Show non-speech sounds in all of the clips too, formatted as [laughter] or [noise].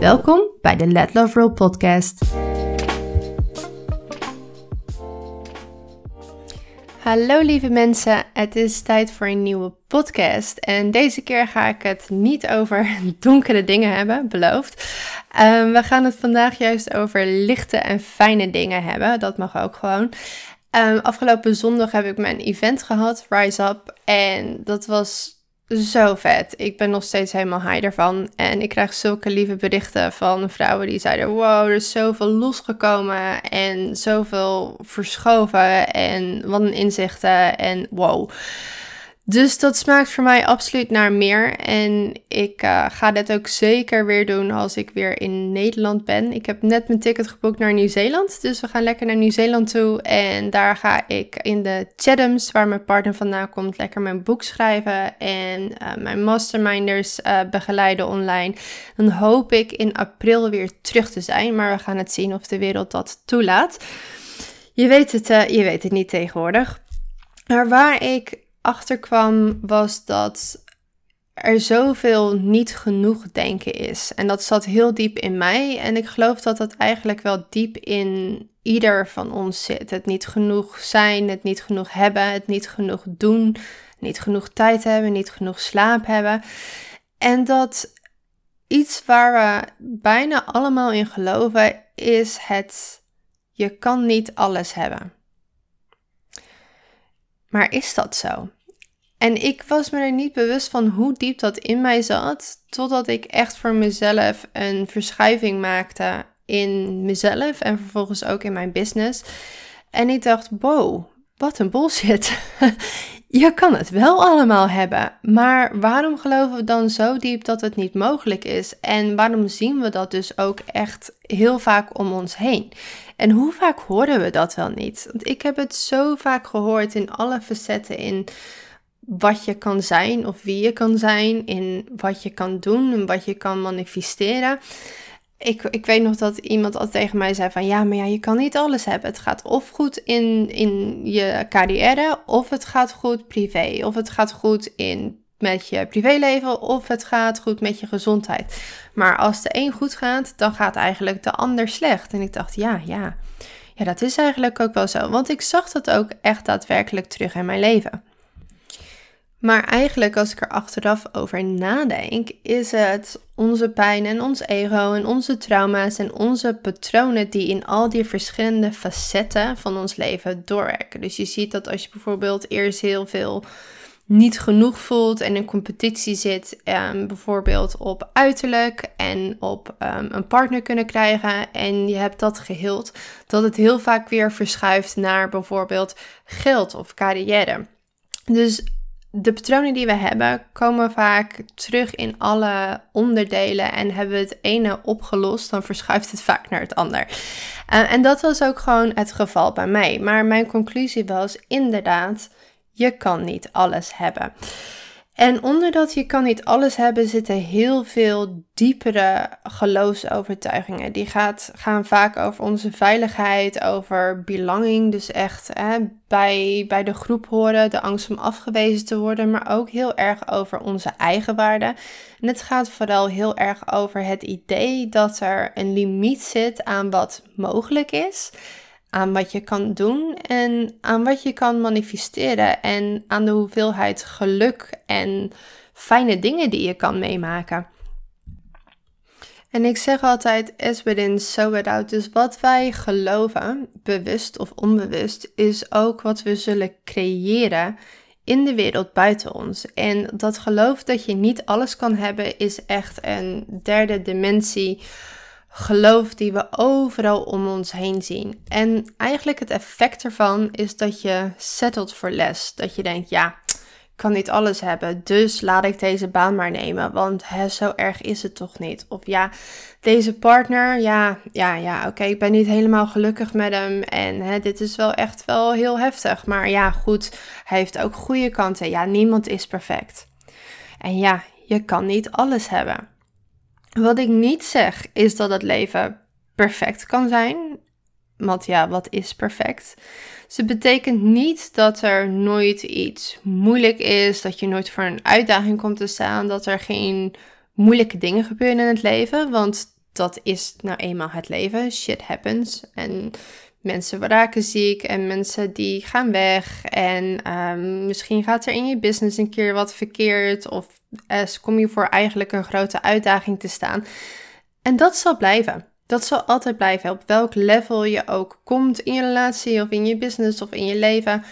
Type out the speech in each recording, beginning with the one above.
Welkom bij de Let Love Roll podcast. Hallo lieve mensen, het is tijd voor een nieuwe podcast. En deze keer ga ik het niet over [laughs] donkere dingen hebben, beloofd. Um, we gaan het vandaag juist over lichte en fijne dingen hebben. Dat mag ook gewoon. Um, afgelopen zondag heb ik mijn event gehad, Rise Up. En dat was zo vet. Ik ben nog steeds helemaal high ervan. En ik krijg zulke lieve berichten van vrouwen die zeiden: Wow, er is zoveel losgekomen. En zoveel verschoven. En wat een inzichten. En wow. Dus dat smaakt voor mij absoluut naar meer. En ik uh, ga dit ook zeker weer doen als ik weer in Nederland ben. Ik heb net mijn ticket geboekt naar Nieuw-Zeeland. Dus we gaan lekker naar Nieuw-Zeeland toe. En daar ga ik in de Chathams, waar mijn partner vandaan komt, lekker mijn boek schrijven. En uh, mijn masterminders uh, begeleiden online. Dan hoop ik in april weer terug te zijn. Maar we gaan het zien of de wereld dat toelaat. Je weet het, je weet het niet tegenwoordig. Maar waar ik achterkwam was dat er zoveel niet genoeg denken is. En dat zat heel diep in mij. En ik geloof dat dat eigenlijk wel diep in ieder van ons zit. Het niet genoeg zijn, het niet genoeg hebben, het niet genoeg doen, niet genoeg tijd hebben, niet genoeg slaap hebben. En dat iets waar we bijna allemaal in geloven is het je kan niet alles hebben. Maar is dat zo? En ik was me er niet bewust van hoe diep dat in mij zat, totdat ik echt voor mezelf een verschuiving maakte in mezelf en vervolgens ook in mijn business. En ik dacht, wow, wat een bullshit. [laughs] Je kan het wel allemaal hebben, maar waarom geloven we dan zo diep dat het niet mogelijk is? En waarom zien we dat dus ook echt heel vaak om ons heen? En hoe vaak horen we dat wel niet? Want ik heb het zo vaak gehoord in alle facetten in wat je kan zijn of wie je kan zijn, in wat je kan doen en wat je kan manifesteren. Ik, ik weet nog dat iemand al tegen mij zei van ja, maar ja, je kan niet alles hebben. Het gaat of goed in, in je carrière, of het gaat goed privé, of het gaat goed in met je privéleven, of het gaat goed met je gezondheid. Maar als de een goed gaat, dan gaat eigenlijk de ander slecht. En ik dacht, ja, ja, ja, dat is eigenlijk ook wel zo. Want ik zag dat ook echt daadwerkelijk terug in mijn leven. Maar eigenlijk, als ik er achteraf over nadenk, is het onze pijn en ons ego en onze trauma's en onze patronen die in al die verschillende facetten van ons leven doorwerken. Dus je ziet dat als je bijvoorbeeld eerst heel veel niet genoeg voelt en in competitie zit, um, bijvoorbeeld op uiterlijk en op um, een partner kunnen krijgen en je hebt dat geheeld, dat het heel vaak weer verschuift naar bijvoorbeeld geld of carrière. Dus de patronen die we hebben komen vaak terug in alle onderdelen en hebben we het ene opgelost, dan verschuift het vaak naar het ander. Uh, en dat was ook gewoon het geval bij mij. Maar mijn conclusie was inderdaad, je kan niet alles hebben. En onder dat je kan niet alles hebben zitten heel veel diepere geloofsovertuigingen. Die gaat, gaan vaak over onze veiligheid, over belonging. Dus echt hè, bij, bij de groep horen, de angst om afgewezen te worden. Maar ook heel erg over onze eigen waarde. En het gaat vooral heel erg over het idee dat er een limiet zit aan wat mogelijk is aan wat je kan doen en aan wat je kan manifesteren en aan de hoeveelheid geluk en fijne dingen die je kan meemaken. En ik zeg altijd, as within, so without. Dus wat wij geloven, bewust of onbewust, is ook wat we zullen creëren in de wereld buiten ons. En dat geloof dat je niet alles kan hebben, is echt een derde dimensie geloof die we overal om ons heen zien. En eigenlijk het effect ervan is dat je settelt voor les. Dat je denkt, ja, kan niet alles hebben, dus laat ik deze baan maar nemen, want hè, zo erg is het toch niet. Of ja, deze partner, ja, ja, ja, oké, ik ben niet helemaal gelukkig met hem en hè, dit is wel echt wel heel heftig. Maar ja, goed, hij heeft ook goede kanten. Ja, niemand is perfect. En ja, je kan niet alles hebben. Wat ik niet zeg, is dat het leven perfect kan zijn. Want ja, wat is perfect? Ze betekent niet dat er nooit iets moeilijk is, dat je nooit voor een uitdaging komt te staan, dat er geen moeilijke dingen gebeuren in het leven. Want dat is nou eenmaal het leven. Shit happens. En mensen raken ziek en mensen die gaan weg. En um, misschien gaat er in je business een keer wat verkeerd. Of kom je voor eigenlijk een grote uitdaging te staan. En dat zal blijven. Dat zal altijd blijven. Op welk level je ook komt in je relatie of in je business of in je leven.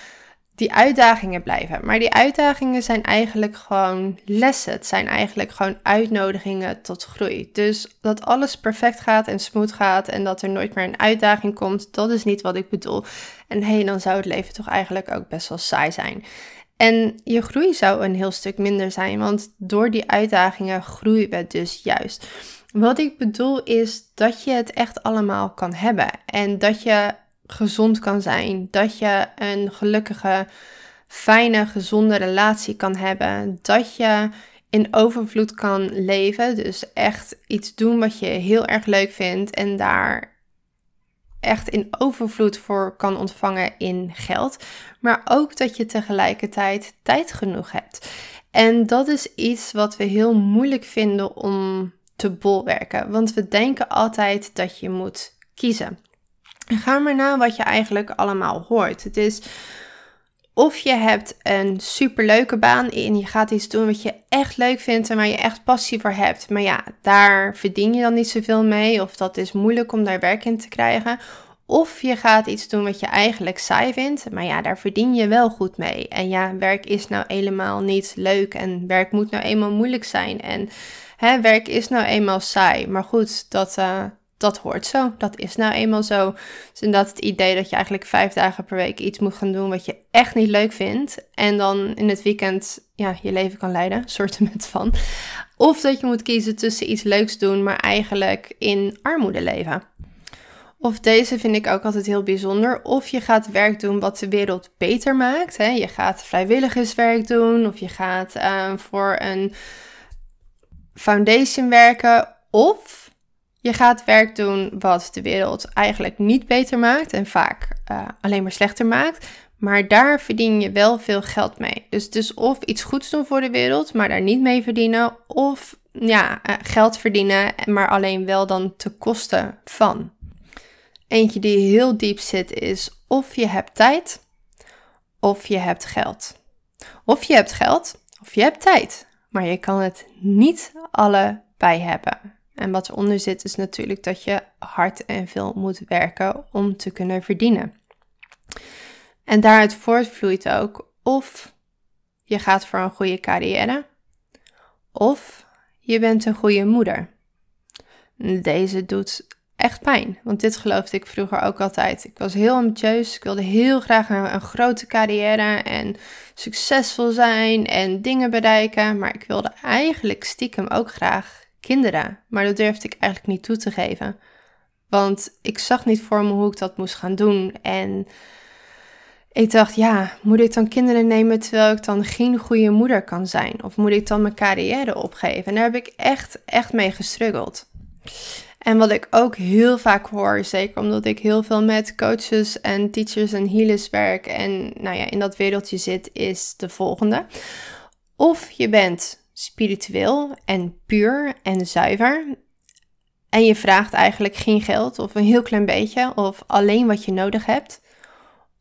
Die uitdagingen blijven. Maar die uitdagingen zijn eigenlijk gewoon lessen. Het zijn eigenlijk gewoon uitnodigingen tot groei. Dus dat alles perfect gaat en smooth gaat en dat er nooit meer een uitdaging komt, dat is niet wat ik bedoel. En hé, dan zou het leven toch eigenlijk ook best wel saai zijn. En je groei zou een heel stuk minder zijn, want door die uitdagingen groeien we dus juist. Wat ik bedoel is dat je het echt allemaal kan hebben en dat je gezond kan zijn, dat je een gelukkige, fijne, gezonde relatie kan hebben, dat je in overvloed kan leven, dus echt iets doen wat je heel erg leuk vindt en daar echt in overvloed voor kan ontvangen in geld, maar ook dat je tegelijkertijd tijd genoeg hebt. En dat is iets wat we heel moeilijk vinden om te bolwerken, want we denken altijd dat je moet kiezen. Ga maar na wat je eigenlijk allemaal hoort. Het is of je hebt een superleuke baan en je gaat iets doen wat je echt leuk vindt en waar je echt passie voor hebt. Maar ja, daar verdien je dan niet zoveel mee of dat is moeilijk om daar werk in te krijgen. Of je gaat iets doen wat je eigenlijk saai vindt, maar ja, daar verdien je wel goed mee. En ja, werk is nou helemaal niet leuk en werk moet nou eenmaal moeilijk zijn. En hè, werk is nou eenmaal saai. Maar goed, dat, uh, dat hoort zo. Dat is nou eenmaal zo. Dus het idee dat je eigenlijk vijf dagen per week iets moet gaan doen wat je echt niet leuk vindt. En dan in het weekend ja, je leven kan leiden, [laughs] soorten met van. Of dat je moet kiezen tussen iets leuks doen, maar eigenlijk in armoede leven. Of deze vind ik ook altijd heel bijzonder. Of je gaat werk doen wat de wereld beter maakt. Hè? Je gaat vrijwilligerswerk doen. Of je gaat uh, voor een foundation werken. Of je gaat werk doen wat de wereld eigenlijk niet beter maakt en vaak uh, alleen maar slechter maakt. Maar daar verdien je wel veel geld mee. Dus, dus of iets goeds doen voor de wereld, maar daar niet mee verdienen. Of ja, uh, geld verdienen, maar alleen wel dan te kosten van. Eentje die heel diep zit is of je hebt tijd of je hebt geld. Of je hebt geld of je hebt tijd, maar je kan het niet allebei hebben. En wat eronder zit is natuurlijk dat je hard en veel moet werken om te kunnen verdienen. En daaruit voortvloeit ook of je gaat voor een goede carrière of je bent een goede moeder. Deze doet echt pijn, want dit geloofde ik vroeger ook altijd. Ik was heel ambitieus, ik wilde heel graag een, een grote carrière en succesvol zijn en dingen bereiken, maar ik wilde eigenlijk stiekem ook graag kinderen. Maar dat durfde ik eigenlijk niet toe te geven. Want ik zag niet voor me hoe ik dat moest gaan doen. En ik dacht, ja, moet ik dan kinderen nemen terwijl ik dan geen goede moeder kan zijn? Of moet ik dan mijn carrière opgeven? En daar heb ik echt, echt mee gestruggeld. En wat ik ook heel vaak hoor, zeker omdat ik heel veel met coaches en teachers en healers werk en nou ja, in dat wereldje zit, is de volgende. Of je bent spiritueel en puur en zuiver. En je vraagt eigenlijk geen geld of een heel klein beetje of alleen wat je nodig hebt.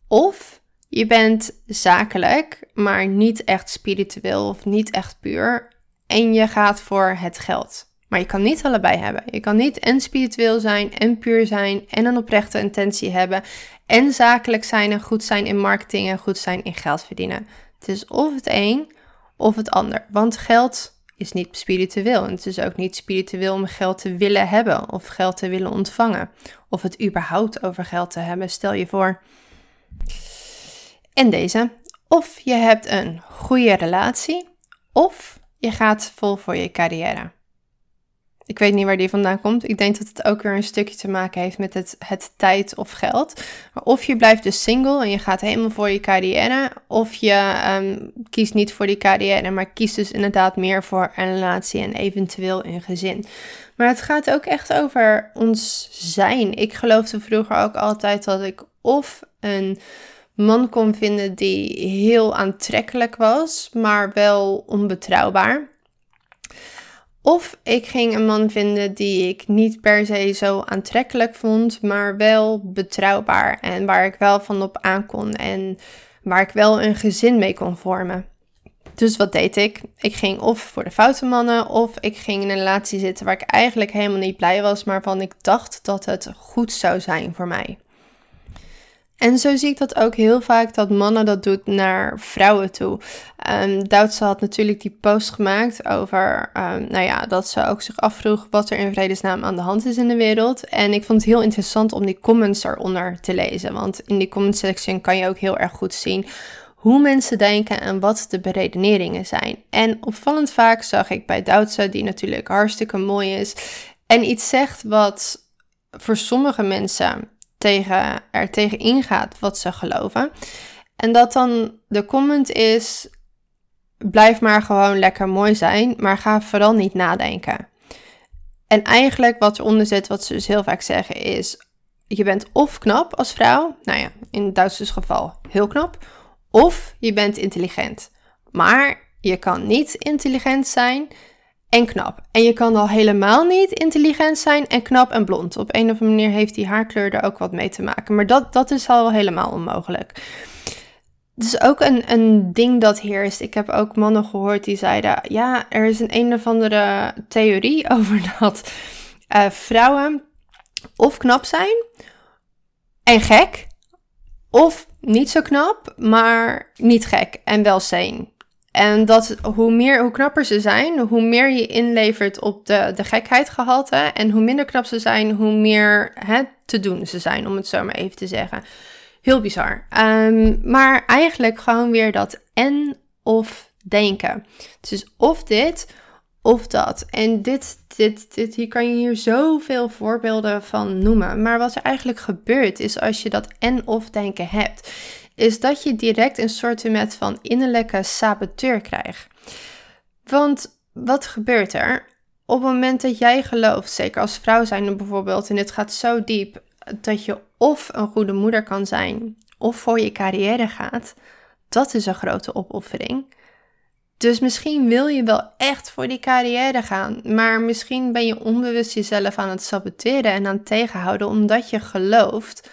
Of je bent zakelijk, maar niet echt spiritueel of niet echt puur. En je gaat voor het geld. Maar je kan niet allebei hebben. Je kan niet en spiritueel zijn en puur zijn en een oprechte intentie hebben. En zakelijk zijn en goed zijn in marketing en goed zijn in geld verdienen. Het is of het een of het ander. Want geld is niet spiritueel. En het is ook niet spiritueel om geld te willen hebben of geld te willen ontvangen. Of het überhaupt over geld te hebben. Stel je voor. En deze. Of je hebt een goede relatie, of je gaat vol voor je carrière. Ik weet niet waar die vandaan komt. Ik denk dat het ook weer een stukje te maken heeft met het, het tijd of geld. Of je blijft dus single en je gaat helemaal voor je carrière. Of je um, kiest niet voor die carrière, maar kiest dus inderdaad meer voor een relatie en eventueel een gezin. Maar het gaat ook echt over ons zijn. Ik geloofde vroeger ook altijd dat ik of een man kon vinden die heel aantrekkelijk was, maar wel onbetrouwbaar. Of ik ging een man vinden die ik niet per se zo aantrekkelijk vond, maar wel betrouwbaar en waar ik wel van op aan kon en waar ik wel een gezin mee kon vormen. Dus wat deed ik? Ik ging of voor de foute mannen of ik ging in een relatie zitten waar ik eigenlijk helemaal niet blij was, maar van ik dacht dat het goed zou zijn voor mij. En zo zie ik dat ook heel vaak dat mannen dat doen naar vrouwen toe. Um, Duitse had natuurlijk die post gemaakt over, um, nou ja, dat ze ook zich afvroeg wat er in vredesnaam aan de hand is in de wereld. En ik vond het heel interessant om die comments eronder te lezen. Want in die comment section kan je ook heel erg goed zien hoe mensen denken en wat de beredeneringen zijn. En opvallend vaak zag ik bij Duitse, die natuurlijk hartstikke mooi is, en iets zegt wat voor sommige mensen tegen, er tegen ingaat wat ze geloven. En dat dan de comment is: blijf maar gewoon lekker mooi zijn, maar ga vooral niet nadenken. En eigenlijk wat eronder zit, wat ze dus heel vaak zeggen, is: je bent of knap als vrouw, nou ja, in het Duitse geval heel knap, of je bent intelligent. Maar je kan niet intelligent zijn en knap. En je kan al helemaal niet intelligent zijn en knap en blond. Op een of andere manier heeft die haarkleur er ook wat mee te maken. Maar dat, dat is al helemaal onmogelijk. Dus ook een, een ding dat heerst. Ik heb ook mannen gehoord die zeiden: ja, er is een een of andere theorie [laughs] over dat uh, vrouwen of knap zijn en gek, of niet zo knap, maar niet gek en wel sane. En dat hoe, meer, hoe knapper ze zijn, hoe meer je inlevert op de, de gekheidgehalte. En hoe minder knap ze zijn, hoe meer hè, te doen ze zijn, om het zo maar even te zeggen. Heel bizar. Um, maar eigenlijk gewoon weer dat en of denken. Dus of dit of dat. En dit, dit, dit, hier kan je hier zoveel voorbeelden van noemen. Maar wat er eigenlijk gebeurt is als je dat en of denken hebt, is dat je direct een soort van innerlijke saboteur krijgt. Want wat gebeurt er? Op het moment dat jij gelooft, zeker als vrouw zijn bijvoorbeeld, en dit gaat zo diep, dat je of een goede moeder kan zijn, of voor je carrière gaat, dat is een grote opoffering. Dus misschien wil je wel echt voor die carrière gaan, maar misschien ben je onbewust jezelf aan het saboteren en aan het tegenhouden omdat je gelooft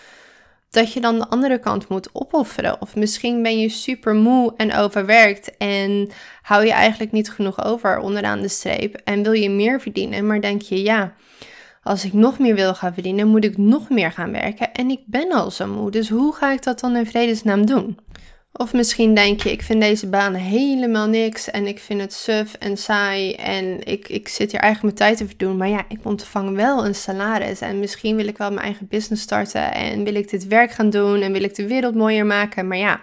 dat je dan de andere kant moet opofferen. Of misschien ben je super moe en overwerkt en hou je eigenlijk niet genoeg over onderaan de streep en wil je meer verdienen, maar denk je ja, als ik nog meer wil gaan verdienen, moet ik nog meer gaan werken en ik ben al zo moe, dus hoe ga ik dat dan in vredesnaam doen? Of misschien denk je, ik vind deze baan helemaal niks en ik vind het suf en saai en ik, ik zit hier eigenlijk mijn tijd te verdoen. Maar ja, ik ontvang wel een salaris en misschien wil ik wel mijn eigen business starten en wil ik dit werk gaan doen en wil ik de wereld mooier maken. Maar ja,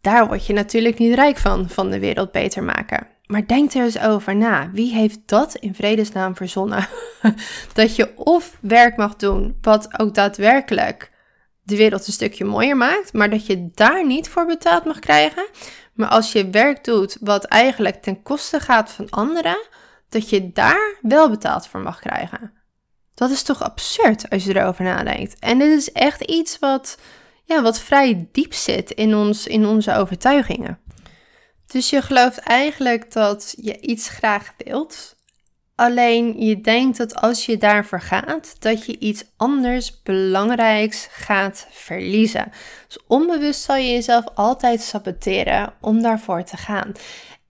daar word je natuurlijk niet rijk van, van de wereld beter maken. Maar denk er eens over na. Wie heeft dat in vredesnaam verzonnen? [laughs] dat je of werk mag doen wat ook daadwerkelijk de wereld een stukje mooier maakt, maar dat je daar niet voor betaald mag krijgen. Maar als je werk doet wat eigenlijk ten koste gaat van anderen, dat je daar wel betaald voor mag krijgen. Dat is toch absurd als je erover nadenkt. En dit is echt iets wat, ja, wat vrij diep zit in, ons, in onze overtuigingen. Dus je gelooft eigenlijk dat je iets graag wilt, Alleen je denkt dat als je daarvoor gaat, dat je iets anders belangrijks gaat verliezen. Dus onbewust zal je jezelf altijd saboteren om daarvoor te gaan.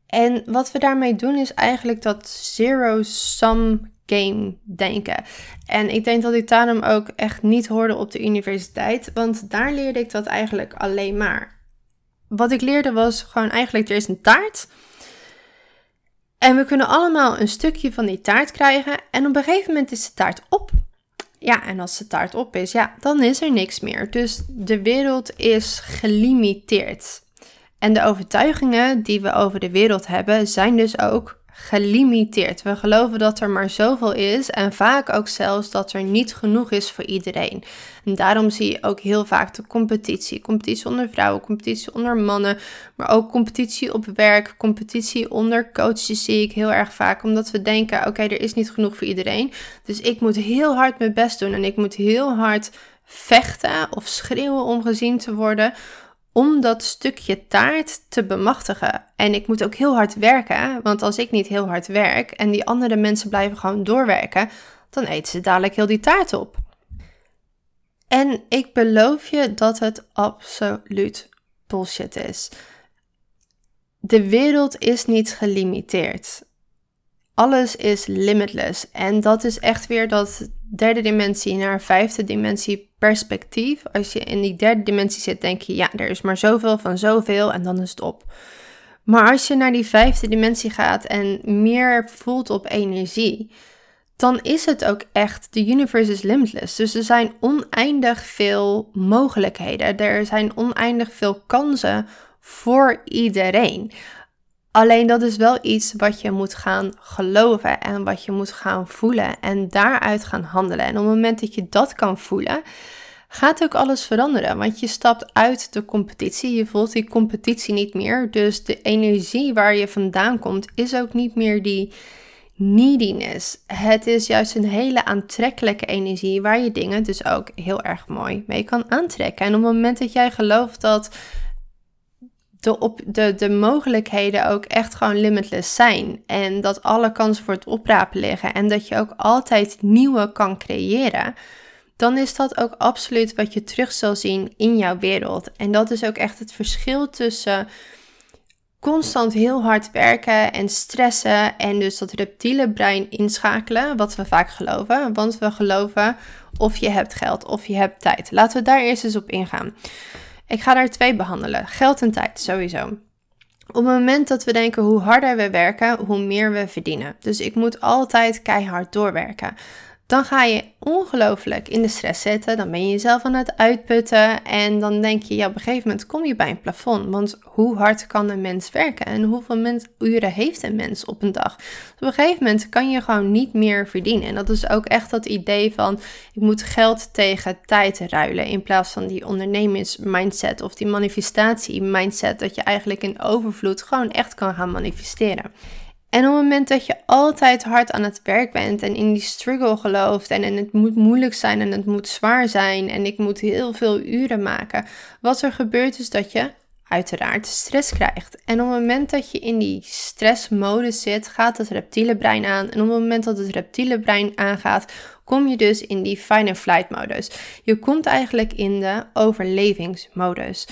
En wat we daarmee doen is eigenlijk dat zero-sum game denken. En ik denk dat ik daarom ook echt niet hoorde op de universiteit, want daar leerde ik dat eigenlijk alleen maar. Wat ik leerde was gewoon eigenlijk, er is een taart. En we kunnen allemaal een stukje van die taart krijgen. En op een gegeven moment is de taart op. Ja, en als de taart op is, ja, dan is er niks meer. Dus de wereld is gelimiteerd. En de overtuigingen die we over de wereld hebben, zijn dus ook gelimiteerd. We geloven dat er maar zoveel is en vaak ook zelfs dat er niet genoeg is voor iedereen. En daarom zie je ook heel vaak de competitie. Competitie onder vrouwen, competitie onder mannen, maar ook competitie op werk, competitie onder coaches zie ik heel erg vaak. Omdat we denken, oké, er is niet genoeg voor iedereen. Dus ik moet heel hard mijn best doen en ik moet heel hard vechten of schreeuwen om gezien te worden om dat stukje taart te bemachtigen. En ik moet ook heel hard werken, want als ik niet heel hard werk en die andere mensen blijven gewoon doorwerken, dan eten ze dadelijk heel die taart op. En ik beloof je dat het absoluut bullshit is. De wereld is niet gelimiteerd. Alles is limitless. En dat is echt weer dat derde dimensie naar vijfde dimensie perspectief. Als je in die derde dimensie zit, denk je, ja, er is maar zoveel van zoveel en dan is het op. Maar als je naar die vijfde dimensie gaat en meer voelt op energie, dan is het ook echt, de universe is limitless. Dus er zijn oneindig veel mogelijkheden. Er zijn oneindig veel kansen voor iedereen. Alleen dat is wel iets wat je moet gaan geloven en wat je moet gaan voelen en daaruit gaan handelen. En op het moment dat je dat kan voelen, gaat ook alles veranderen. Want je stapt uit de competitie, je voelt die competitie niet meer. Dus de energie waar je vandaan komt is ook niet meer die neediness. Het is juist een hele aantrekkelijke energie waar je dingen dus ook heel erg mooi mee kan aantrekken. En op het moment dat jij gelooft dat de, op, de, de mogelijkheden ook echt gewoon limitless zijn. En dat alle kansen voor het oprapen liggen. En dat je ook altijd nieuwe kan creëren. Dan is dat ook absoluut wat je terug zal zien in jouw wereld. En dat is ook echt het verschil tussen constant heel hard werken en stressen. En dus dat reptiele brein inschakelen. Wat we vaak geloven. Want we geloven of je hebt geld of je hebt tijd. Laten we daar eerst eens op ingaan. Ik ga daar twee behandelen: geld en tijd sowieso. Op het moment dat we denken hoe harder we werken, hoe meer we verdienen. Dus ik moet altijd keihard doorwerken dan ga je ongelooflijk in de stress zitten. Dan ben je jezelf aan het uitputten. En dan denk je, ja, op een gegeven moment kom je bij een plafond. Want hoe hard kan een mens werken? En hoeveel uren heeft een mens op een dag? Dus op een gegeven moment kan je gewoon niet meer verdienen. En dat is ook echt dat idee van, ik moet geld tegen tijd ruilen. In plaats van die ondernemingsmindset of die manifestatie mindset. Dat je eigenlijk in overvloed gewoon echt kan gaan manifesteren. En op het moment dat je altijd hard aan het werk bent en in die struggle gelooft en, en het moet moeilijk zijn en het moet zwaar zijn en ik moet heel veel uren maken, wat er gebeurt is dat je uiteraard stress krijgt. En op het moment dat je in die stressmodus zit, gaat het reptiele brein aan. En op het moment dat het reptiele brein aangaat, kom je dus in die fight and flight modus. Je komt eigenlijk in de overlevingsmodus.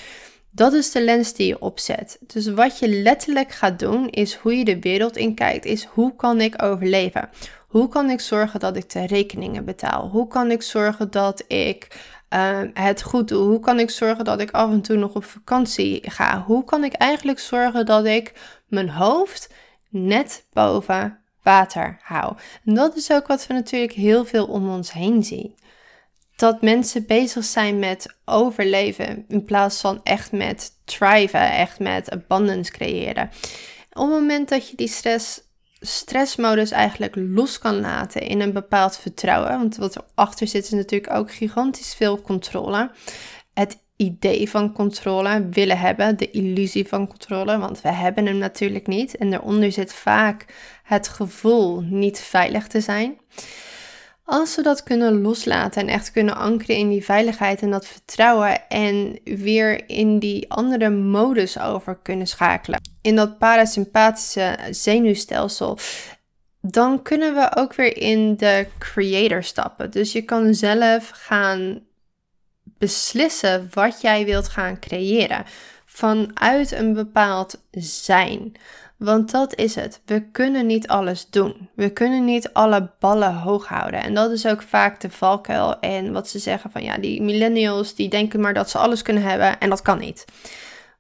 Dat is de lens die je opzet. Dus wat je letterlijk gaat doen, is hoe je de wereld in kijkt, is hoe kan ik overleven? Hoe kan ik zorgen dat ik de rekeningen betaal? Hoe kan ik zorgen dat ik uh, het goed doe? Hoe kan ik zorgen dat ik af en toe nog op vakantie ga? Hoe kan ik eigenlijk zorgen dat ik mijn hoofd net boven water hou? En dat is ook wat we natuurlijk heel veel om ons heen zien dat mensen bezig zijn met overleven in plaats van echt met thriven, echt met abundance creëren. Op het moment dat je die stress, stressmodus eigenlijk los kan laten in een bepaald vertrouwen, want wat erachter zit is natuurlijk ook gigantisch veel controle. Het idee van controle willen hebben, de illusie van controle, want we hebben hem natuurlijk niet. En daaronder zit vaak het gevoel niet veilig te zijn. Als we dat kunnen loslaten en echt kunnen ankeren in die veiligheid en dat vertrouwen en weer in die andere modus over kunnen schakelen, in dat parasympathische zenuwstelsel, dan kunnen we ook weer in de creator stappen. Dus je kan zelf gaan beslissen wat jij wilt gaan creëren vanuit een bepaald zijn. Want dat is het. We kunnen niet alles doen. We kunnen niet alle ballen hoog houden. En dat is ook vaak de valkuil. En wat ze zeggen van ja, die millennials die denken maar dat ze alles kunnen hebben. En dat kan niet.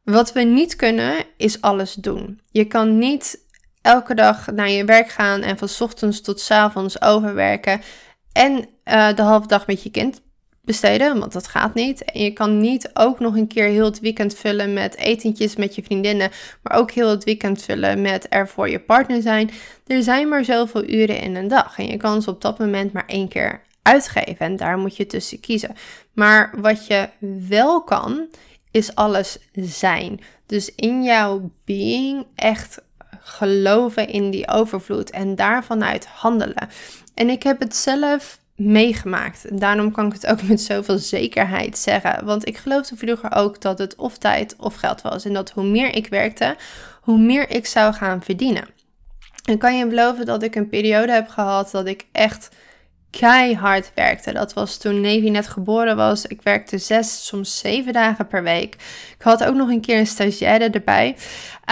Wat we niet kunnen is alles doen. Je kan niet elke dag naar je werk gaan en van ochtends tot avonds overwerken. En uh, de halve dag met je kind besteden, want dat gaat niet. En je kan niet ook nog een keer heel het weekend vullen met etentjes met je vriendinnen, maar ook heel het weekend vullen met er voor je partner zijn. Er zijn maar zoveel uren in een dag en je kan ze op dat moment maar één keer uitgeven en daar moet je tussen kiezen. Maar wat je wel kan, is alles zijn. Dus in jouw being echt geloven in die overvloed en daarvan uit handelen. En ik heb het zelf meegemaakt. En daarom kan ik het ook met zoveel zekerheid zeggen. Want ik geloofde vroeger ook dat het of tijd of geld was. En dat hoe meer ik werkte, hoe meer ik zou gaan verdienen. En kan je beloven dat ik een periode heb gehad dat ik echt keihard werkte. Dat was toen Nevi net geboren was. Ik werkte zes, soms zeven dagen per week. Ik had ook nog een keer een stagiaire erbij,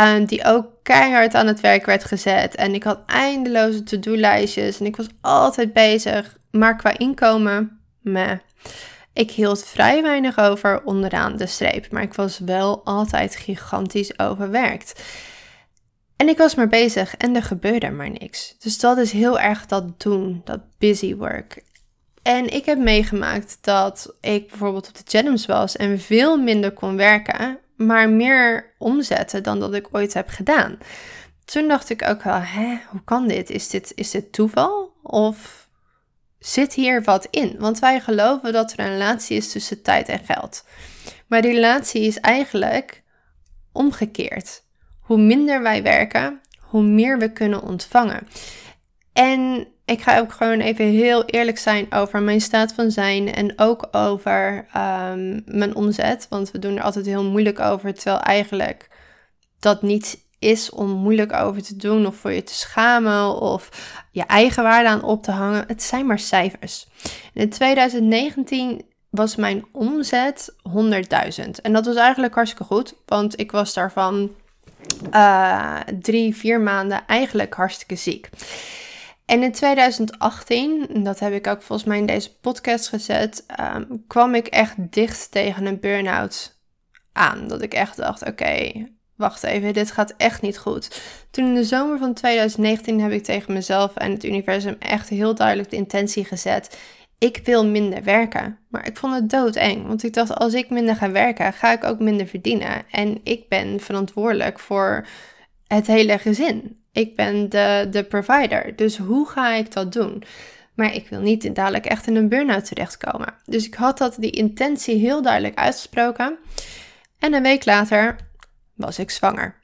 um, die ook keihard aan het werk werd gezet. En ik had eindeloze to-do-lijstjes en ik was altijd bezig. Maar qua inkomen, meh. Ik hield vrij weinig over onderaan de streep, maar ik was wel altijd gigantisch overwerkt. En ik was maar bezig en er gebeurde maar niks. Dus dat is heel erg dat doen, dat busy work. En ik heb meegemaakt dat ik bijvoorbeeld op de Jennings was en veel minder kon werken, maar meer omzetten dan dat ik ooit heb gedaan. Toen dacht ik ook wel, hè, hoe kan dit? Is dit, is dit toeval? Of zit hier wat in? Want wij geloven dat er een relatie is tussen tijd en geld. Maar die relatie is eigenlijk omgekeerd. Hoe minder wij werken, hoe meer we kunnen ontvangen. En ik ga ook gewoon even heel eerlijk zijn over mijn staat van zijn en ook over um, mijn omzet. Want we doen er altijd heel moeilijk over, terwijl eigenlijk dat niet is om moeilijk over te doen of voor je te schamen of je eigen waarde aan op te hangen. Het zijn maar cijfers. In 2019 was mijn omzet 100.000. En dat was eigenlijk hartstikke goed, want ik was daarvan uh, drie, vier maanden eigenlijk hartstikke ziek. En in 2018, dat heb ik ook volgens mij in deze podcast gezet, um, kwam ik echt dicht tegen een burn-out aan. Dat ik echt dacht, oké, wacht even, dit gaat echt niet goed. Toen in de zomer van 2019 heb ik tegen mezelf en het universum echt heel duidelijk de intentie gezet ik wil minder werken. Maar ik vond het doodeng, want ik dacht, als ik minder ga werken, ga ik ook minder verdienen. En ik ben verantwoordelijk voor het hele gezin. Ik ben de, de provider, dus hoe ga ik dat doen? Maar ik wil niet dadelijk echt in een burn-out terechtkomen. Dus ik had dat, die intentie heel duidelijk uitgesproken. En een week later was ik zwanger.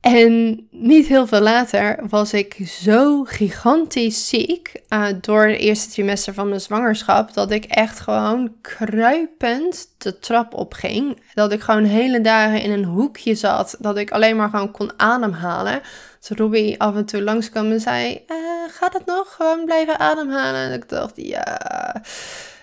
En niet heel veel later was ik zo gigantisch ziek uh, door het eerste trimester van mijn zwangerschap dat ik echt gewoon kruipend de trap opging. Dat ik gewoon hele dagen in een hoekje zat, dat ik alleen maar gewoon kon ademhalen. Dus Robbie af en toe langskwam en zei, uh, gaat het nog? Gewoon blijven ademhalen? En ik dacht, ja...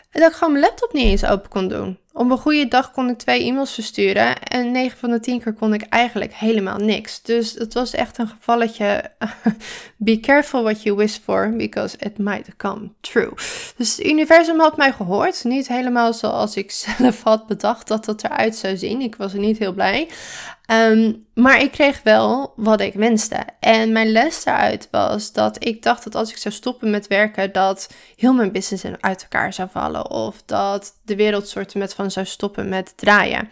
En dat ik gewoon mijn laptop niet eens open kon doen. Op een goede dag kon ik twee e-mails versturen en 9 van de 10 keer kon ik eigenlijk helemaal niks. Dus het was echt een gevalletje. [laughs] Be careful what you wish for, because it might come true. Dus het universum had mij gehoord. Niet helemaal zoals ik [laughs] zelf had bedacht dat het eruit zou zien. Ik was er niet heel blij. Ehm, maar ik kreeg wel wat ik wenste. En mijn les daaruit was dat ik dacht dat als ik zou stoppen met werken, dat heel mijn business uit elkaar zou vallen. Of dat de wereld soort met van zou stoppen met draaien.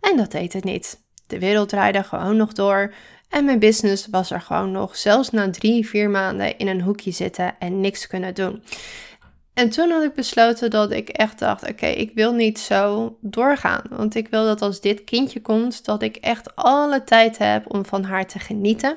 En dat deed het niet. De wereld draaide gewoon nog door. En mijn business was er gewoon nog, zelfs na drie, vier maanden in een hoekje zitten en niks kunnen doen. En toen had ik besloten dat ik echt dacht: oké, ik wil niet zo doorgaan. Want ik wil dat als dit kindje komt, dat ik echt alle tijd heb om van haar te genieten.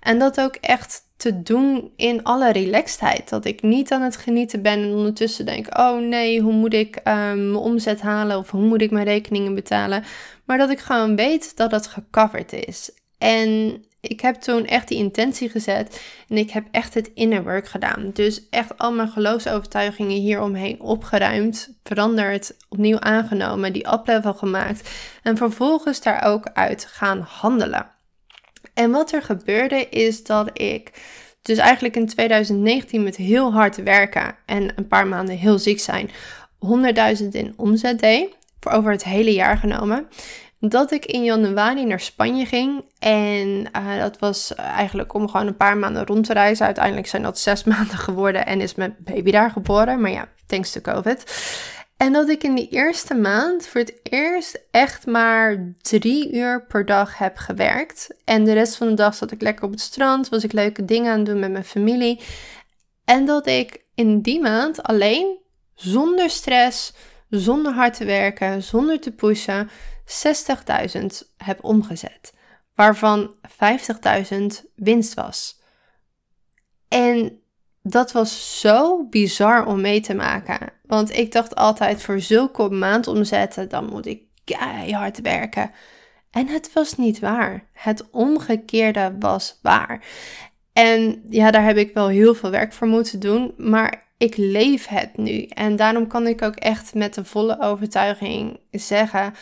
En dat ook echt te doen in alle relaxedheid. Dat ik niet aan het genieten ben en ondertussen denk: oh nee, hoe moet ik um, mijn omzet halen of hoe moet ik mijn rekeningen betalen? Maar dat ik gewoon weet dat het gecoverd is. En ik heb toen echt die intentie gezet en ik heb echt het inner work gedaan. Dus echt al mijn geloofsovertuigingen hieromheen opgeruimd, veranderd, opnieuw aangenomen, die uplevel gemaakt en vervolgens daar ook uit gaan handelen. En wat er gebeurde is dat ik dus eigenlijk in 2019 met heel hard werken en een paar maanden heel ziek zijn, 100.000 in omzet deed, voor over het hele jaar genomen dat ik in januari naar Spanje ging. En uh, dat was eigenlijk om gewoon een paar maanden rond te reizen. Uiteindelijk zijn dat zes [laughs] maanden geworden en is mijn baby daar geboren. Maar ja, thanks to COVID. En dat ik in die eerste maand voor het eerst echt maar drie uur per dag heb gewerkt. En de rest van de dag zat ik lekker op het strand, was ik leuke dingen aan het doen met mijn familie. En dat ik in die maand alleen, zonder stress, zonder hard te werken, zonder te pushen, 60.000 heb omgezet. Waarvan 50.000 winst was. En dat was zo bizar om mee te maken. Want ik dacht altijd voor zulke maandomzetten, dan moet ik keihard werken. En het was niet waar. Het omgekeerde was waar. En ja, daar heb ik wel heel veel werk voor moeten doen, maar ik leef het nu. En daarom kan ik ook echt met de volle overtuiging zeggen: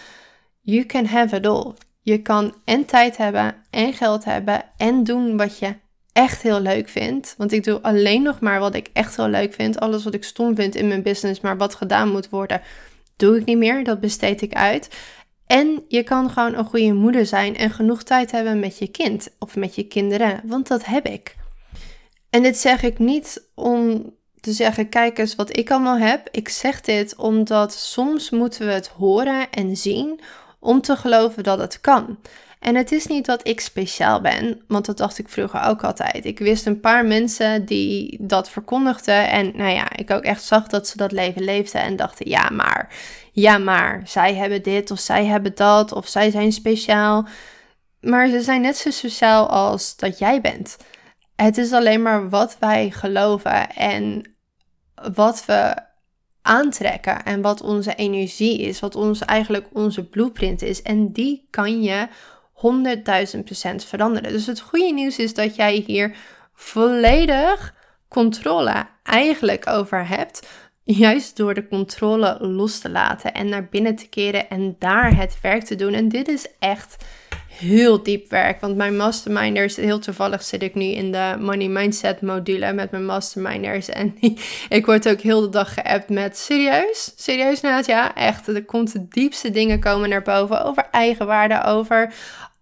You can have it all. Je kan en tijd hebben en geld hebben en doen wat je echt heel leuk vind. Want ik doe alleen nog maar wat ik echt heel leuk vind. Alles wat ik stom vind in mijn business, maar wat gedaan moet worden, doe ik niet meer. Dat besteed ik uit. En je kan gewoon een goede moeder zijn en genoeg tijd hebben met je kind of met je kinderen, want dat heb ik. En dit zeg ik niet om te zeggen: kijk eens wat ik allemaal heb. Ik zeg dit omdat soms moeten we het horen en zien om te geloven dat het kan. En het is niet dat ik speciaal ben, want dat dacht ik vroeger ook altijd. Ik wist een paar mensen die dat verkondigden. En nou ja, ik ook echt zag dat ze dat leven leefden en dachten: ja, maar, ja, maar, zij hebben dit of zij hebben dat of zij zijn speciaal. Maar ze zijn net zo sociaal als dat jij bent. Het is alleen maar wat wij geloven en wat we aantrekken en wat onze energie is, wat ons eigenlijk onze blueprint is. En die kan je 100.000% veranderen. Dus het goede nieuws is dat jij hier volledig controle eigenlijk over hebt. Juist door de controle los te laten en naar binnen te keren en daar het werk te doen. En dit is echt heel diep werk. Want mijn masterminders, heel toevallig zit ik nu in de money mindset module met mijn masterminders. [laughs] En ik word ook heel de dag geappt met serieus, serieus ja, echt. Er komt de diepste dingen komen naar boven over eigenwaarde, over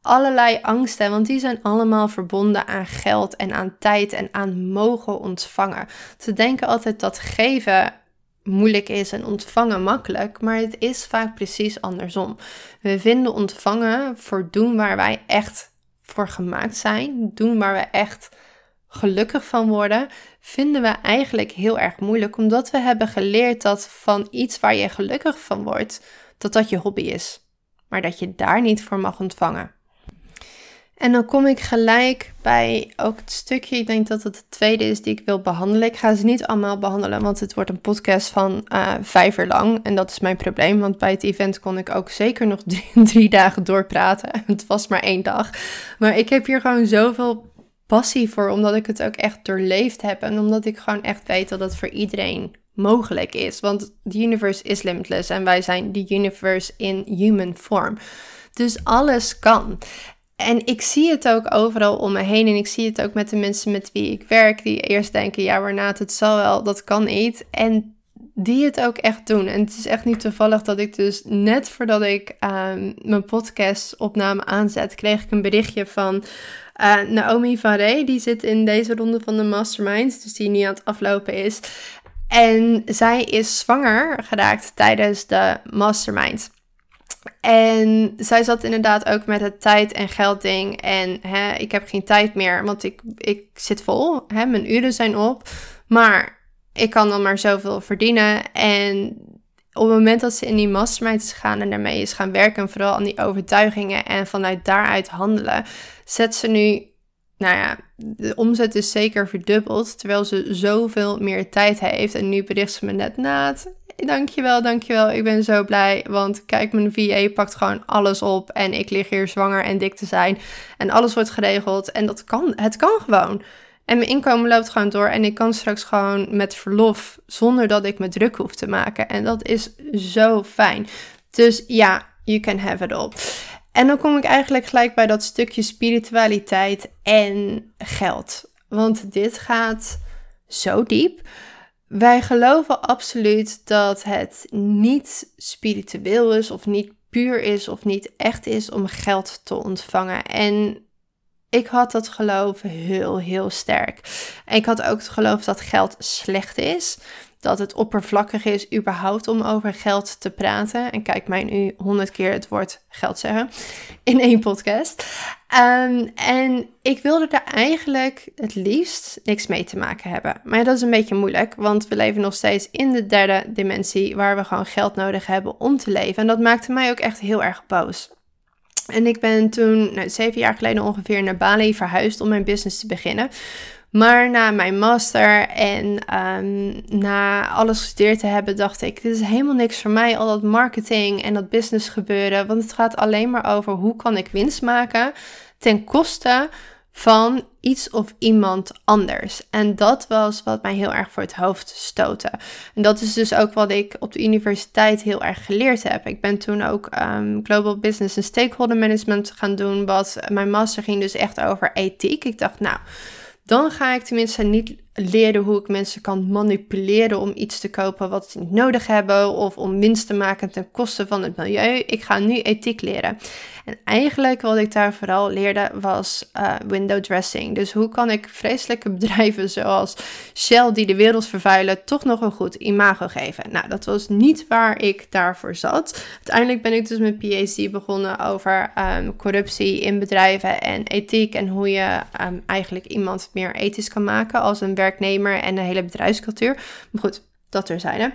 allerlei angsten, want die zijn allemaal verbonden aan geld en aan tijd en aan mogen ontvangen. Ze denken altijd dat geven moeilijk is en ontvangen makkelijk, maar het is vaak precies andersom. We vinden ontvangen voor doen waar wij echt voor gemaakt zijn, doen waar we echt gelukkig van worden, vinden we eigenlijk heel erg moeilijk, omdat we hebben geleerd dat van iets waar je gelukkig van wordt, dat dat je hobby is, maar dat je daar niet voor mag ontvangen. En dan kom ik gelijk bij ook het stukje, ik denk dat het het tweede is die ik wil behandelen. Ik ga ze niet allemaal behandelen, want het wordt een podcast van uh, vijf uur lang. En dat is mijn probleem, want bij het event kon ik ook zeker nog [laughs] drie, drie dagen doorpraten. [laughs] Het was maar één dag. Maar ik heb hier gewoon zoveel passie voor, omdat ik het ook echt doorleefd heb. En omdat ik gewoon echt weet dat het voor iedereen mogelijk is. Want the universe is limitless en wij zijn the universe in human form. Dus alles kan. En ik zie het ook overal om me heen. En ik zie het ook met de mensen met wie ik werk. Die eerst denken, ja maar het zal wel, dat kan niet. En die het ook echt doen. En het is echt niet toevallig dat ik dus net voordat ik uh, mijn podcastopname aanzet, kreeg ik een berichtje van uh, Naomi van. Die zit in deze ronde van de Mastermind, dus die nu aan het aflopen is. En zij is zwanger geraakt tijdens de Mastermind. En zij zat inderdaad ook met het tijd- en geldding. En hè, ik heb geen tijd meer, want ik, ik zit vol. Hè, mijn uren zijn op. Maar ik kan dan maar zoveel verdienen. En op het moment dat ze in die mastermind is gaan en daarmee is gaan werken, en vooral aan die overtuigingen en vanuit daaruit handelen, zet ze nu, nou ja, de omzet is zeker verdubbeld, terwijl ze zoveel meer tijd heeft. En nu bericht ze me net, Naad, dankjewel, dankjewel. Ik ben zo blij. Want kijk, mijn VA pakt gewoon alles op. En ik lig hier zwanger en dik te zijn. En alles wordt geregeld. En dat kan. Het kan gewoon. En mijn inkomen loopt gewoon door. En ik kan straks gewoon met verlof. Zonder dat ik me druk hoef te maken. En dat is zo fijn. Dus ja, you can have it all. En dan kom ik eigenlijk gelijk bij dat stukje spiritualiteit en geld. Want dit gaat zo diep. Wij geloven absoluut dat het niet spiritueel is of niet puur is of niet echt is om geld te ontvangen. En ik had dat geloof heel, heel sterk. En ik had ook het geloof dat geld slecht is. Dat het oppervlakkig is überhaupt om over geld te praten. En kijk mij nu honderd keer het woord geld zeggen in één podcast. Um, en ik wilde er eigenlijk het liefst niks mee te maken hebben. Maar dat is een beetje moeilijk, want we leven nog steeds in de derde dimensie waar we gewoon geld nodig hebben om te leven. En dat maakte mij ook echt heel erg boos. En ik ben toen, nou, zeven jaar geleden ongeveer, naar Bali verhuisd om mijn business te beginnen. Maar na mijn master en um, na alles gestudeerd te hebben, dacht ik: dit is helemaal niks voor mij. Al dat marketing en dat business gebeuren. Want het gaat alleen maar over hoe kan ik winst maken ten koste van iets of iemand anders. En dat was wat mij heel erg voor het hoofd stootte. En dat is dus ook wat ik op de universiteit heel erg geleerd heb. Ik ben toen ook um, Global Business en Stakeholder Management gaan doen. Wat mijn master ging dus echt over ethiek. Ik dacht, nou, dan ga ik tenminste niet leren hoe ik mensen kan manipuleren om iets te kopen wat ze niet nodig hebben of om winst te maken ten koste van het milieu. Ik ga nu ethiek leren. En eigenlijk wat ik daar vooral leerde was uh, window dressing. Dus hoe kan ik vreselijke [laughs] bedrijven zoals Shell die de wereld vervuilen toch nog een goed imago geven? Nou, dat was niet waar ik daarvoor zat. Uiteindelijk ben ik dus mijn PhD begonnen over um, corruptie in bedrijven en ethiek en hoe je um, eigenlijk iemand meer ethisch kan maken als een en de hele bedrijfscultuur. Maar goed, dat er zijn.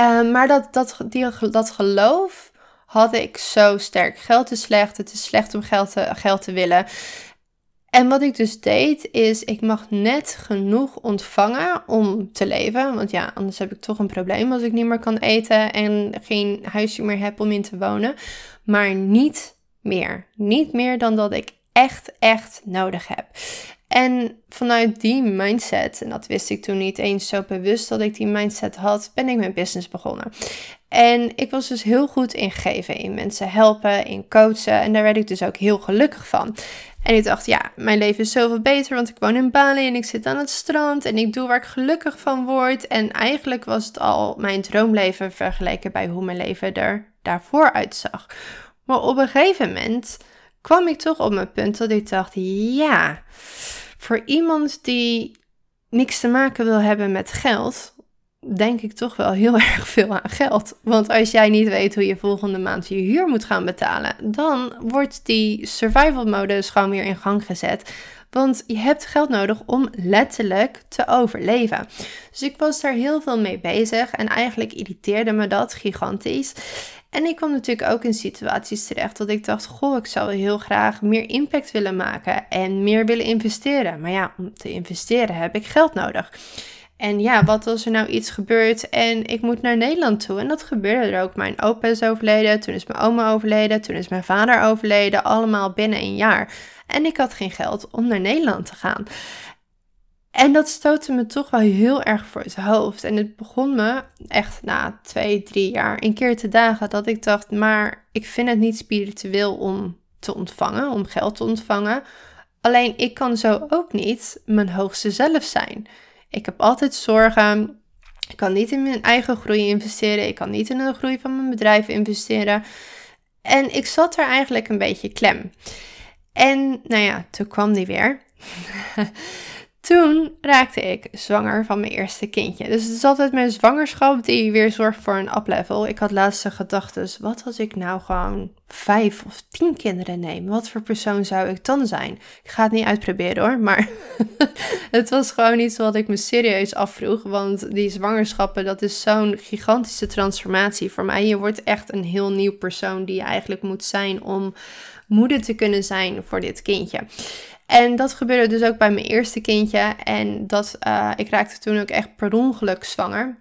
Um, maar dat, dat, die, dat geloof had ik zo sterk. Geld is slecht, het is slecht om geld te, geld te willen. En wat ik dus deed, is ik mag net genoeg ontvangen om te leven. Want ja, anders heb ik toch een probleem als ik niet meer kan eten en geen huisje meer heb om in te wonen. Maar niet meer. Niet meer dan dat ik echt, echt nodig heb. En vanuit die mindset, en dat wist ik toen niet eens zo bewust dat ik die mindset had, ben ik mijn business begonnen. En ik was dus heel goed in geven, in mensen helpen, in coachen. En daar werd ik dus ook heel gelukkig van. En ik dacht, ja, mijn leven is zoveel beter, want ik woon in Bali en ik zit aan het strand en ik doe waar ik gelukkig van word. En eigenlijk was het al mijn droomleven vergeleken bij hoe mijn leven er daarvoor uitzag. Maar op een gegeven moment kwam ik toch op mijn punt dat ik dacht, ja, voor iemand die niks te maken wil hebben met geld, denk ik toch wel heel [laughs] erg veel aan geld. Want als jij niet weet hoe je volgende maand je huur moet gaan betalen, dan wordt die survival modus gewoon weer in gang gezet. Want je hebt geld nodig om letterlijk te overleven. Dus ik was daar heel veel mee bezig en eigenlijk irriteerde me dat gigantisch. En ik kwam natuurlijk ook in situaties terecht dat ik dacht: Goh, ik zou heel graag meer impact willen maken en meer willen investeren. Maar ja, om te investeren heb ik geld nodig. En ja, wat als er nou iets gebeurt en ik moet naar Nederland toe? En dat gebeurde er ook. Mijn opa is overleden, toen is mijn oma overleden, toen is mijn vader overleden. Allemaal binnen een jaar. En ik had geen geld om naar Nederland te gaan. En dat stootte me toch wel heel erg voor het hoofd. En het begon me echt na twee, drie jaar een keer te dagen dat ik dacht, maar ik vind het niet spiritueel om te ontvangen, om geld te ontvangen. Alleen ik kan zo ook niet mijn hoogste zelf zijn. Ik heb altijd zorgen. Ik kan niet in mijn eigen groei investeren. Ik kan niet in de groei van mijn bedrijf investeren. En ik zat er eigenlijk een beetje klem. En nou ja, toen kwam die weer. [laughs] Toen raakte ik zwanger van mijn eerste kindje. Dus het is altijd mijn zwangerschap die weer zorgt voor een uplevel. Ik had laatste gedachten, wat als ik nou gewoon vijf of tien kinderen neem? Wat voor persoon zou ik dan zijn? Ik ga het niet uitproberen hoor, maar [laughs] het was gewoon iets wat ik me serieus afvroeg. Want die zwangerschappen, dat is zo'n gigantische transformatie voor mij. Je wordt echt een heel nieuw persoon die je eigenlijk moet zijn om moeder te kunnen zijn voor dit kindje. En dat gebeurde dus ook bij mijn eerste kindje. En dat, uh, ik raakte toen ook echt per ongeluk zwanger.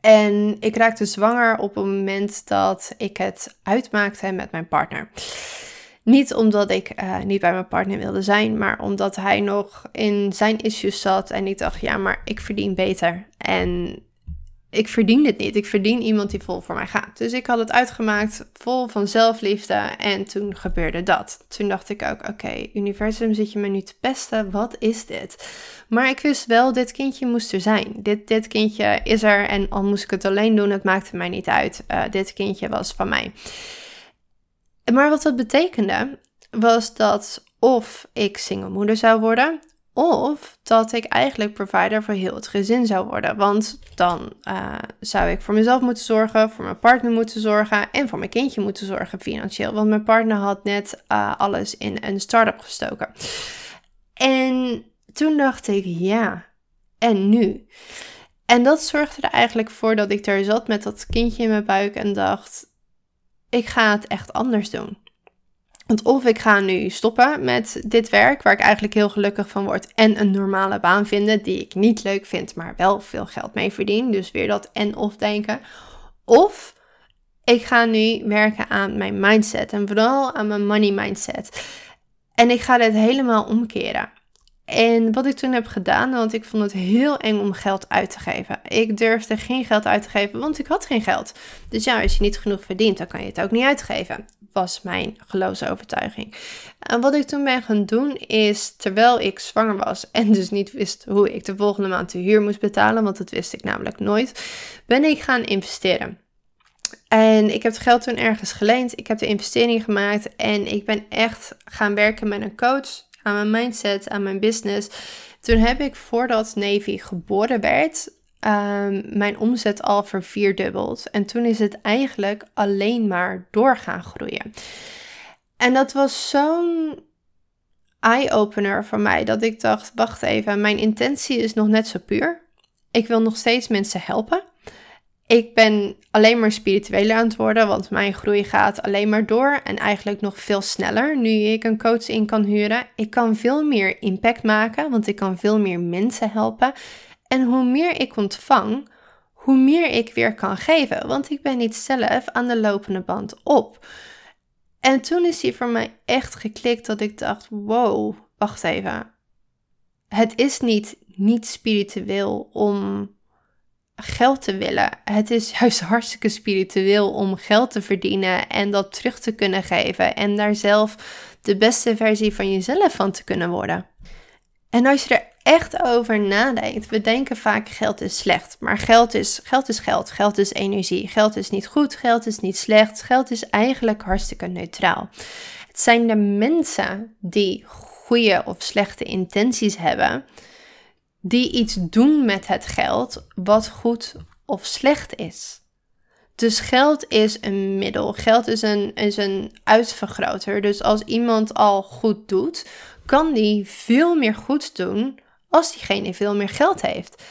En ik raakte zwanger op het moment dat ik het uitmaakte met mijn partner. Niet omdat ik uh, niet bij mijn partner wilde zijn, maar omdat hij nog in zijn issues zat. En ik dacht, ja, maar ik verdien beter. En ik verdien dit niet. Ik verdien iemand die vol voor mij gaat. Dus ik had het uitgemaakt, vol van zelfliefde. En toen gebeurde dat. Toen dacht ik ook, oké, universum zit je me nu te pesten. Wat is dit? Maar ik wist wel, dit kindje moest er zijn. Dit, dit kindje is er en al moest ik het alleen doen, het maakte mij niet uit. Uh, dit kindje was van mij. Maar wat dat betekende, was dat of ik single moeder zou worden, Of dat ik eigenlijk provider voor heel het gezin zou worden. Want dan uh, zou ik voor mezelf moeten zorgen, voor mijn partner moeten zorgen en voor mijn kindje moeten zorgen financieel. Want mijn partner had net uh, alles in een start-up gestoken. En toen dacht ik, ja, en nu? En dat zorgde er eigenlijk voor dat ik daar zat met dat kindje in mijn buik en dacht: ik ga het echt anders doen. Want of ik ga nu stoppen met dit werk, waar ik eigenlijk heel gelukkig van word, en een normale baan vinden die ik niet leuk vind, maar wel veel geld mee verdien. Dus weer dat en of denken. Of ik ga nu werken aan mijn mindset en vooral aan mijn money mindset. En ik ga dit helemaal omkeren. En wat ik toen heb gedaan, want ik vond het heel eng om geld uit te geven. Ik durfde geen geld uit te geven, want ik had geen geld. Dus ja, als je niet genoeg verdient, dan kan je het ook niet uitgeven. Was mijn geloofsovertuiging. En wat ik toen ben gaan doen, is terwijl ik zwanger was en dus niet wist hoe ik de volgende maand de huur moest betalen, want dat wist ik namelijk nooit, ben ik gaan investeren. En ik heb het geld toen ergens geleend. Ik heb de investering gemaakt en ik ben echt gaan werken met een coach aan mijn mindset, aan mijn business. Toen heb ik voordat Navy geboren werd, um, mijn omzet al vervierdubbeld. En toen is het eigenlijk alleen maar door gaan groeien. En dat was zo'n eye-opener voor mij dat ik dacht: wacht even, mijn intentie is nog net zo puur. Ik wil nog steeds mensen helpen. Ik ben alleen maar spiritueler aan het worden, want mijn groei gaat alleen maar door en eigenlijk nog veel sneller nu ik een coach in kan huren. Ik kan veel meer impact maken, want ik kan veel meer mensen helpen. En hoe meer ik ontvang, hoe meer ik weer kan geven, want ik ben niet zelf aan de lopende band op. En toen is die voor mij echt geklikt dat ik dacht: wow, wacht even. Het is niet niet spiritueel om geld te willen. Het is juist hartstikke spiritueel om geld te verdienen en dat terug te kunnen geven en daar zelf de beste versie van jezelf van te kunnen worden. En als je er echt over nadenkt, we denken vaak geld is slecht, maar geld is geld is geld, geld is energie, geld is niet goed, geld is niet slecht, geld is eigenlijk hartstikke neutraal. Het zijn de mensen die goede of slechte intenties hebben die iets doen met het geld wat goed of slecht is. Dus geld is een middel. Geld is een, is een uitvergroter. Dus als iemand al goed doet, kan die veel meer goed doen als diegene veel meer geld heeft.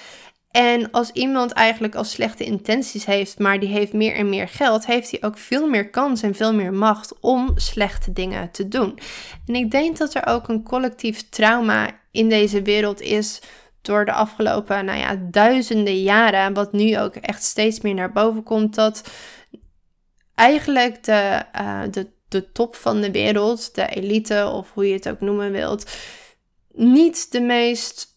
En als iemand eigenlijk al slechte intenties heeft, maar die heeft meer en meer geld, heeft hij ook veel meer kans en veel meer macht om slechte dingen te doen. En ik denk dat er ook een collectief trauma in deze wereld is door de afgelopen nou ja, duizenden jaren, wat nu ook echt steeds meer naar boven komt, dat eigenlijk de, uh, de, de top van de wereld, de elite of hoe je het ook noemen wilt, niet de meest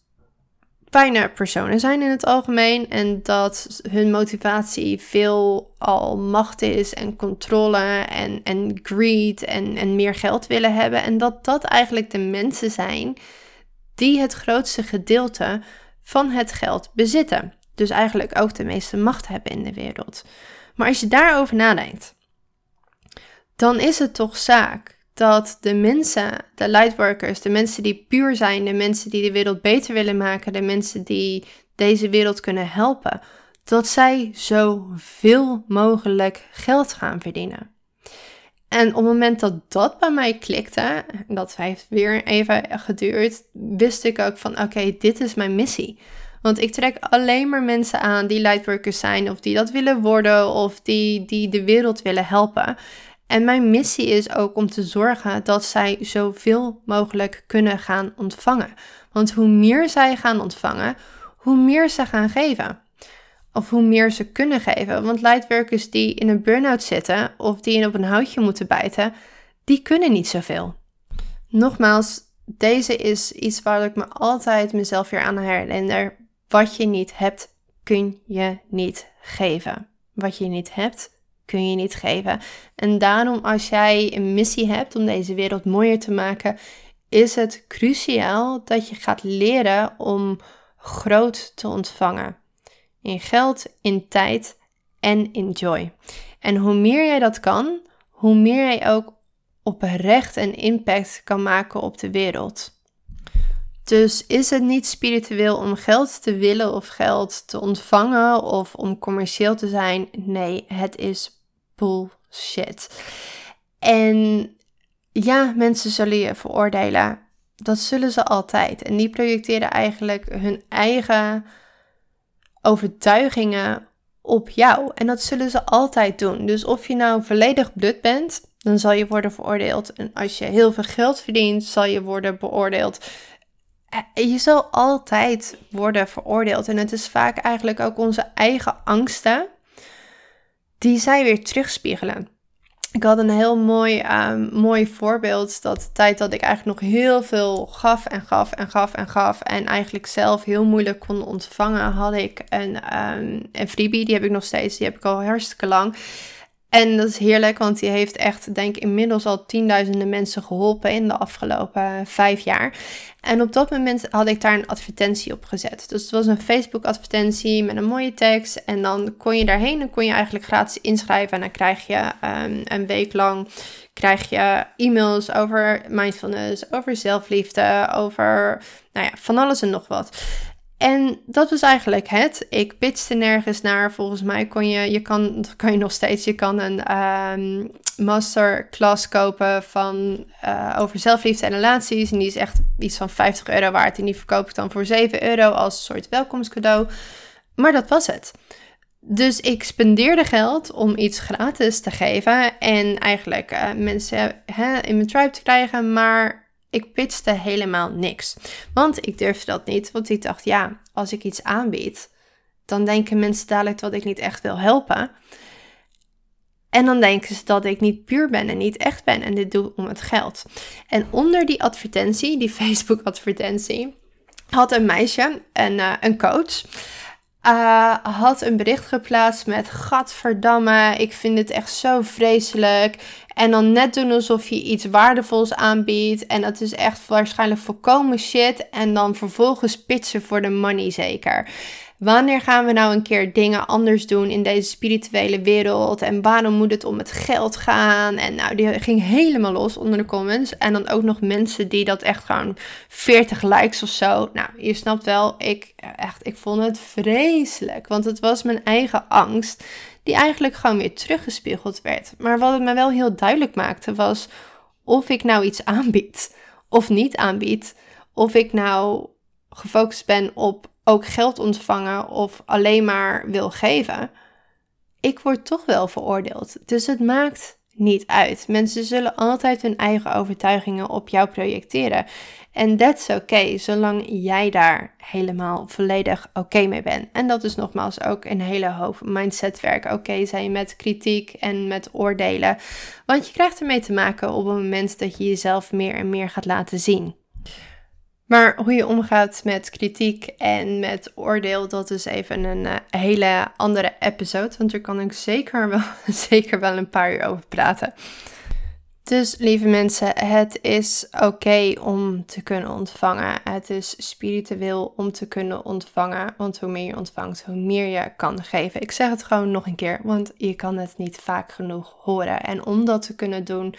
fijne personen zijn in het algemeen. En dat hun motivatie veel al macht is en controle en, en greed en, en meer geld willen hebben. En dat dat eigenlijk de mensen zijn die het grootste gedeelte van het geld bezitten. Dus eigenlijk ook de meeste macht hebben in de wereld. Maar als je daarover nadenkt, dan is het toch zaak dat de mensen, de lightworkers, de mensen die puur zijn, de mensen die de wereld beter willen maken, de mensen die deze wereld kunnen helpen, dat zij zoveel mogelijk geld gaan verdienen. En op het moment dat dat bij mij klikte, dat heeft weer even geduurd, wist ik ook van oké, dit is mijn missie. Want ik trek alleen maar mensen aan die lightworkers zijn of die dat willen worden of die, die de wereld willen helpen. En mijn missie is ook om te zorgen dat zij zoveel mogelijk kunnen gaan ontvangen. Want hoe meer zij gaan ontvangen, hoe meer ze gaan geven of hoe meer ze kunnen geven. Want lightworkers die in een burn-out zitten of die op een houtje moeten bijten, die kunnen niet zoveel. Nogmaals, deze is iets waar ik me altijd mezelf weer aan herinner. Wat je niet hebt, kun je niet geven. Wat je niet hebt, kun je niet geven. En daarom, als jij een missie hebt om deze wereld mooier te maken, is het cruciaal dat je gaat leren om groot te ontvangen in geld, in tijd en in joy. En hoe meer jij dat kan, hoe meer jij ook oprecht een impact kan maken op de wereld. Dus is het niet spiritueel om geld te willen of geld te ontvangen of om commercieel te zijn? Nee, het is bullshit. En ja, mensen zullen je veroordelen. Dat zullen ze altijd. En die projecteren eigenlijk hun eigen overtuigingen op jou. En dat zullen ze altijd doen. Dus of je nou volledig blut bent, dan zal je worden veroordeeld. En als je heel veel geld verdient, zal je worden beoordeeld. Eh, je zal altijd worden veroordeeld. En het is vaak eigenlijk ook onze eigen angsten die zij weer terugspiegelen. Ik had een heel mooi, um, mooi voorbeeld. Dat de tijd dat ik eigenlijk nog heel veel gaf en gaf en gaf en gaf. En eigenlijk zelf heel moeilijk kon ontvangen. Had ik een, um, een freebie. Die heb ik nog steeds. Die heb ik al hartstikke lang. En dat is heerlijk, want die heeft echt, denk ik, inmiddels al tienduizenden mensen geholpen in de afgelopen vijf jaar. En op dat moment had ik daar een advertentie op gezet. Dus het was een Facebook-advertentie met een mooie tekst. En dan kon je daarheen en kon je eigenlijk gratis inschrijven. En dan krijg je um, een week lang krijg je e-mails over mindfulness, over zelfliefde, over nou ja, van alles en nog wat. En dat was eigenlijk het. Ik pitchte nergens naar. Volgens mij kon je, je kan, kan je nog steeds, je kan een um, masterclass kopen van, uh, over zelfliefde en relaties. En die is echt iets van 50 euro waard. En die verkoop ik dan voor 7 euro als soort welkomstcadeau. Maar dat was het. Dus ik spendeerde geld om iets gratis te geven. En eigenlijk uh, mensen hè, in mijn tribe te krijgen. Maar ik pitchte helemaal niks. Want ik durfde dat niet, want ik dacht, ja, als ik iets aanbied, dan denken mensen dadelijk dat ik niet echt wil helpen. En dan denken ze dat ik niet puur ben en niet echt ben en dit doe om het geld. En onder die advertentie, die [laughs] Facebook-advertentie, had een meisje, een, uh, een coach, uh, had een bericht geplaatst met: Gadverdamme, ik vind het echt zo vreselijk. En dan net doen alsof je iets waardevols aanbiedt. En dat is echt waarschijnlijk volkomen shit. En dan vervolgens pitchen voor de money zeker. Wanneer gaan we nou een keer dingen anders doen in deze spirituele wereld? En waarom moet het om het geld gaan? En nou, die ging helemaal los onder de comments. En dan ook nog mensen die dat echt gewoon 40 likes of zo. Nou, je snapt wel, ik, echt, ik vond het vreselijk. Want het was mijn eigen angst die eigenlijk gewoon weer teruggespiegeld werd. Maar wat het me wel heel duidelijk maakte was of ik nou iets aanbied of niet aanbied. Of ik nou gefocust ben op ook geld ontvangen of alleen maar wil geven. Ik word toch wel veroordeeld. Dus het maakt niet uit. Mensen zullen altijd hun eigen overtuigingen op jou projecteren. En that's oké, okay, zolang jij daar helemaal volledig oké mee bent. En dat is nogmaals ook een hele hoop mindsetwerk. Oké zijn met kritiek en met oordelen. Want je krijgt ermee te maken op het moment dat je jezelf meer en meer gaat laten zien. Maar hoe je omgaat met kritiek en met oordeel, dat is even een uh, hele andere episode. Want daar kan ik zeker wel, [laughs] zeker wel een paar uur over praten. Dus lieve mensen, het is oké om te kunnen ontvangen. Het is spiritueel om te kunnen ontvangen. Want hoe meer je ontvangt, hoe meer je kan geven. Ik zeg het gewoon nog een keer, want je kan het niet vaak genoeg horen. En om dat te kunnen doen,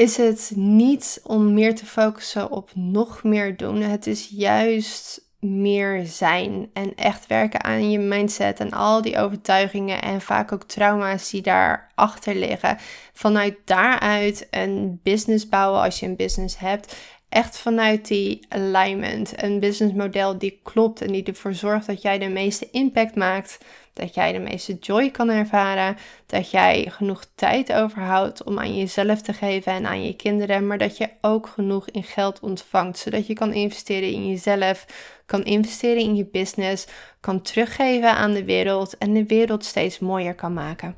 is het niet om meer te focussen op nog meer doen. Het is juist meer zijn en echt werken aan je mindset en al die overtuigingen en vaak ook trauma's die daarachter liggen. Vanuit daaruit een business bouwen als je een business hebt. Echt vanuit die alignment. Een businessmodel die klopt en die ervoor zorgt dat jij de meeste impact maakt dat jij de meeste joy kan ervaren, dat jij genoeg tijd overhoudt om aan jezelf te geven en aan je kinderen, maar dat je ook genoeg in geld ontvangt, zodat je kan investeren in jezelf, kan investeren in je business, kan teruggeven aan de wereld en de wereld steeds mooier kan maken.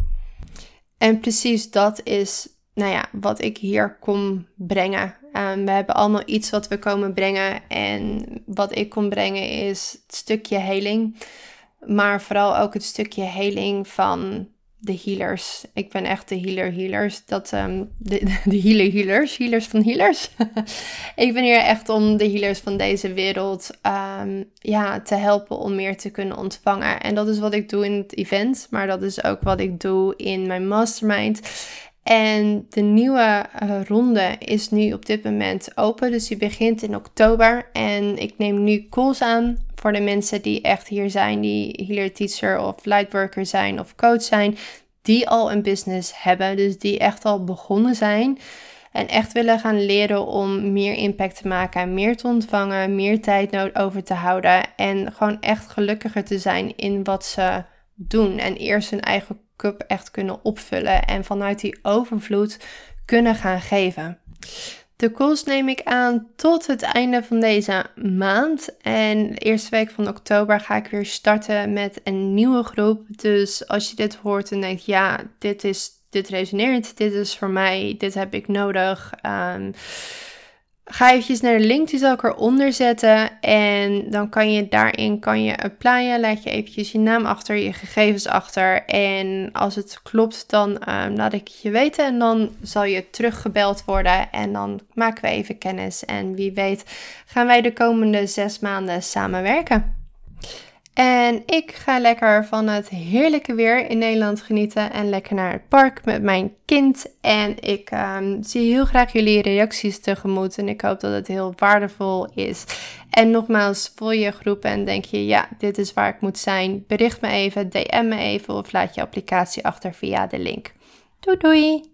En precies dat is nou ja, wat ik hier kom brengen. Um, we hebben allemaal iets wat we komen brengen. En wat ik kom brengen is het stukje heling. Maar vooral ook het stukje heling van de healers. Ik ben echt de healer healers. Dat, um, de, [laughs] de healer healers. Healers van healers. [laughs] ik ben hier echt om de healers van deze wereld um, ja, te helpen om meer te kunnen ontvangen. En dat is wat ik doe in het event. Maar dat is ook wat ik doe in mijn mastermind. En de nieuwe uh, ronde is nu op dit moment open. Dus die begint in oktober. En ik neem nu calls aan voor de mensen die echt hier zijn. Die healer teacher of lightworker zijn of coach zijn. Die al een business hebben. Dus die echt al begonnen zijn. En echt willen gaan leren om meer impact te maken, meer te ontvangen, meer tijd over te houden. En gewoon echt gelukkiger te zijn in wat ze doen. En eerst hun eigen cup echt kunnen opvullen. En vanuit die overvloed kunnen gaan geven. De calls neem ik aan tot het einde van deze maand. En de eerste week van oktober ga ik weer starten met een nieuwe groep. Dus als je dit hoort en denkt, ja, dit is dit resoneert, dit is voor mij, dit heb ik nodig. Um, ga eventjes naar de link, die zal ik eronder zetten. En dan kan je daarin kan je applyen. Laat je eventjes je naam achter, je gegevens achter. En als het klopt, dan um, laat ik je weten. En dan zal je teruggebeld worden. En dan maken we even kennis. En wie weet gaan wij de komende zes maanden samenwerken. En ik ga lekker van het heerlijke weer in Nederland genieten en lekker naar het park met mijn kind. En ik um, zie heel graag jullie reacties tegemoet en ik hoop dat het heel waardevol is. En nogmaals, voel je groep en denk je, ja, dit is waar ik moet zijn. Bericht me even, DM me even of laat je applicatie achter via de link. Doei doei!